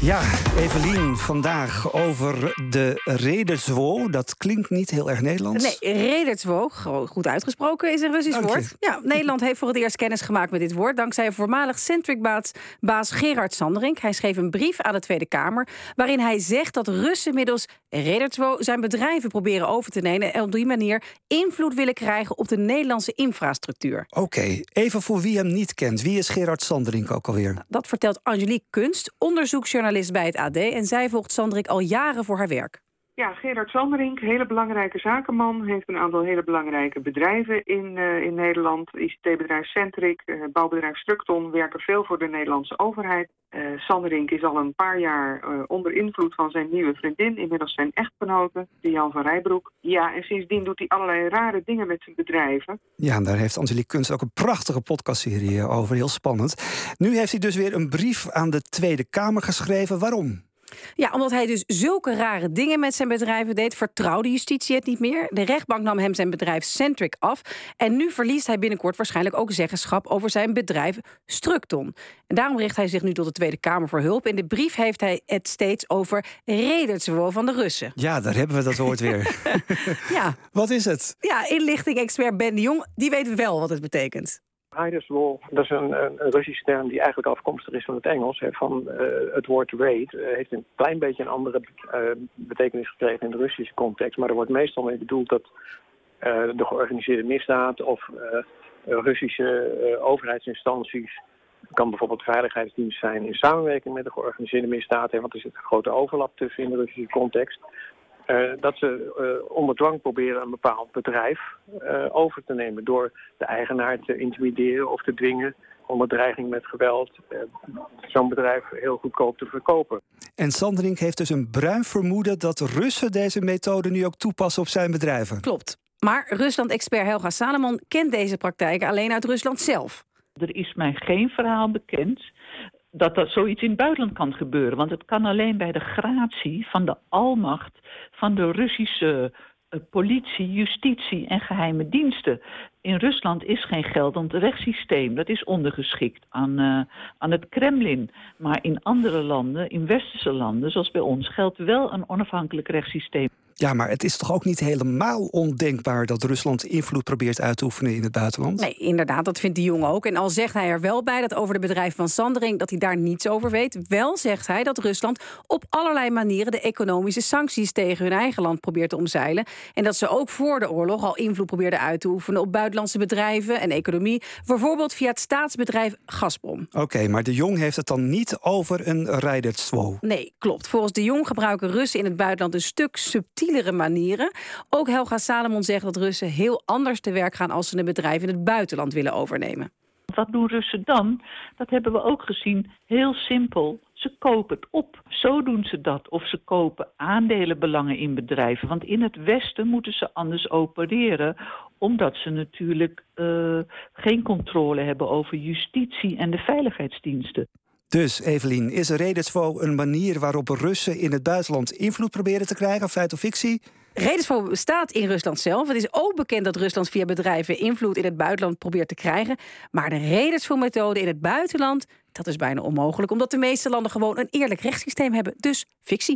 Ja, Evelien, vandaag over de Rederzwo. Dat klinkt niet heel erg Nederlands. Nee, Rederzwo, goed uitgesproken, is een Russisch woord. Ja, Nederland heeft voor het eerst kennis gemaakt met dit woord... dankzij voormalig Centric-baas Gerard Sanderink. Hij schreef een brief aan de Tweede Kamer... waarin hij zegt dat Russen middels Rederzwo zijn bedrijven proberen over te nemen... en op die manier invloed willen krijgen op de Nederlandse infrastructuur. Oké, even voor wie hem niet kent. Wie is Gerard Sanderink ook alweer? Dat vertelt Angelique Kunst, onderzoeksjournalist journalist bij het AD en zij volgt Sanderik al jaren voor haar werk. Ja, Gerard Sanderink, hele belangrijke zakenman, heeft een aantal hele belangrijke bedrijven in, uh, in Nederland. ICT-bedrijf Centric, uh, bouwbedrijf Structon werken veel voor de Nederlandse overheid. Uh, Sanderink is al een paar jaar onder invloed van zijn nieuwe vriendin, inmiddels zijn echtgenote, Jan van Rijbroek. Ja, en sindsdien doet hij allerlei rare dingen met zijn bedrijven. Ja, en daar heeft Angelique Kunst ook een prachtige podcastserie over, heel spannend. Nu heeft hij dus weer een brief aan de Tweede Kamer geschreven. Waarom? Ja, omdat hij dus zulke rare dingen met zijn bedrijven deed, vertrouwde justitie het niet meer. De rechtbank nam hem zijn bedrijf Centric af. En nu verliest hij binnenkort waarschijnlijk ook zeggenschap over zijn bedrijf Structon. En daarom richt hij zich nu tot de Tweede Kamer voor hulp. In de brief heeft hij het steeds over Rederzwo van de Russen. Ja, daar hebben we dat woord weer. ja. Wat is het? Ja, inlichting-expert Ben de Jong, die weet wel wat het betekent. Hydeswall, dat is een, een, Russische term die eigenlijk afkomstig is van het Engels. Hè, van uh, het woord raid uh, heeft een klein beetje een andere uh, betekenis gekregen in de Russische context. Maar er wordt meestal mee bedoeld dat de georganiseerde misdaad of Russische overheidsinstanties, kan bijvoorbeeld veiligheidsdienst zijn in samenwerking met de georganiseerde misdaad. Hè, want er zit een grote overlap tussen in de Russische context. Uh, dat ze uh, onder dwang proberen een bepaald bedrijf uh, over te nemen door de eigenaar te intimideren of te dwingen onder dreiging met geweld zo'n bedrijf heel goedkoop te verkopen. En Sanderink heeft dus een bruin vermoeden dat Russen deze methode nu ook toepassen op zijn bedrijven. Klopt. Maar Rusland-expert Helga Salomon kent deze praktijken alleen uit Rusland zelf. Er is mij geen verhaal bekend dat dat zoiets in het buitenland kan gebeuren. Want het kan alleen bij de gratie van de almacht van de Russische uh, politie, justitie en geheime diensten. In Rusland is geen geldend rechtssysteem. Dat is ondergeschikt aan, uh, aan het Kremlin. Maar in andere landen, in westerse landen, zoals bij ons, geldt wel een onafhankelijk rechtssysteem. Ja, maar het is toch ook niet helemaal ondenkbaar dat Rusland invloed probeert uit te oefenen in het buitenland? Nee, inderdaad, dat vindt die jongen ook. En al zegt hij er wel bij dat over de bedrijf van Sandering dat hij daar niets over weet, wel zegt hij dat Rusland op allerlei manieren de economische sancties tegen hun eigen land probeert te omzeilen. En dat ze ook voor de oorlog al invloed probeerden uit te oefenen op buitenlandse bedrijven en economie, bijvoorbeeld via het staatsbedrijf Gazprom. Oké, maar de Jong heeft het dan niet over een rijdertswo. Nee, klopt. Volgens de Jong gebruiken Russen in het buitenland een stuk subtiel manieren. Ook Helga Salomon zegt dat Russen heel anders te werk gaan als ze een bedrijf in het buitenland willen overnemen. Wat doen Russen dan? Dat hebben we ook gezien. Heel simpel. Ze kopen het op. Zo doen ze dat. Of ze kopen aandelenbelangen in bedrijven. Want in het Westen moeten ze anders opereren. Omdat ze natuurlijk uh, geen controle hebben over justitie en de veiligheidsdiensten. Dus, Evelien, is Redesvo een manier waarop Russen in het buitenland invloed proberen te krijgen, feit of fictie? Redesvo bestaat in Rusland zelf. Het is ook bekend dat Rusland via bedrijven invloed in het buitenland probeert te krijgen. Maar de Redesvo-methode in het buitenland, dat is bijna onmogelijk, omdat de meeste landen gewoon een eerlijk rechtssysteem hebben. Dus fictie.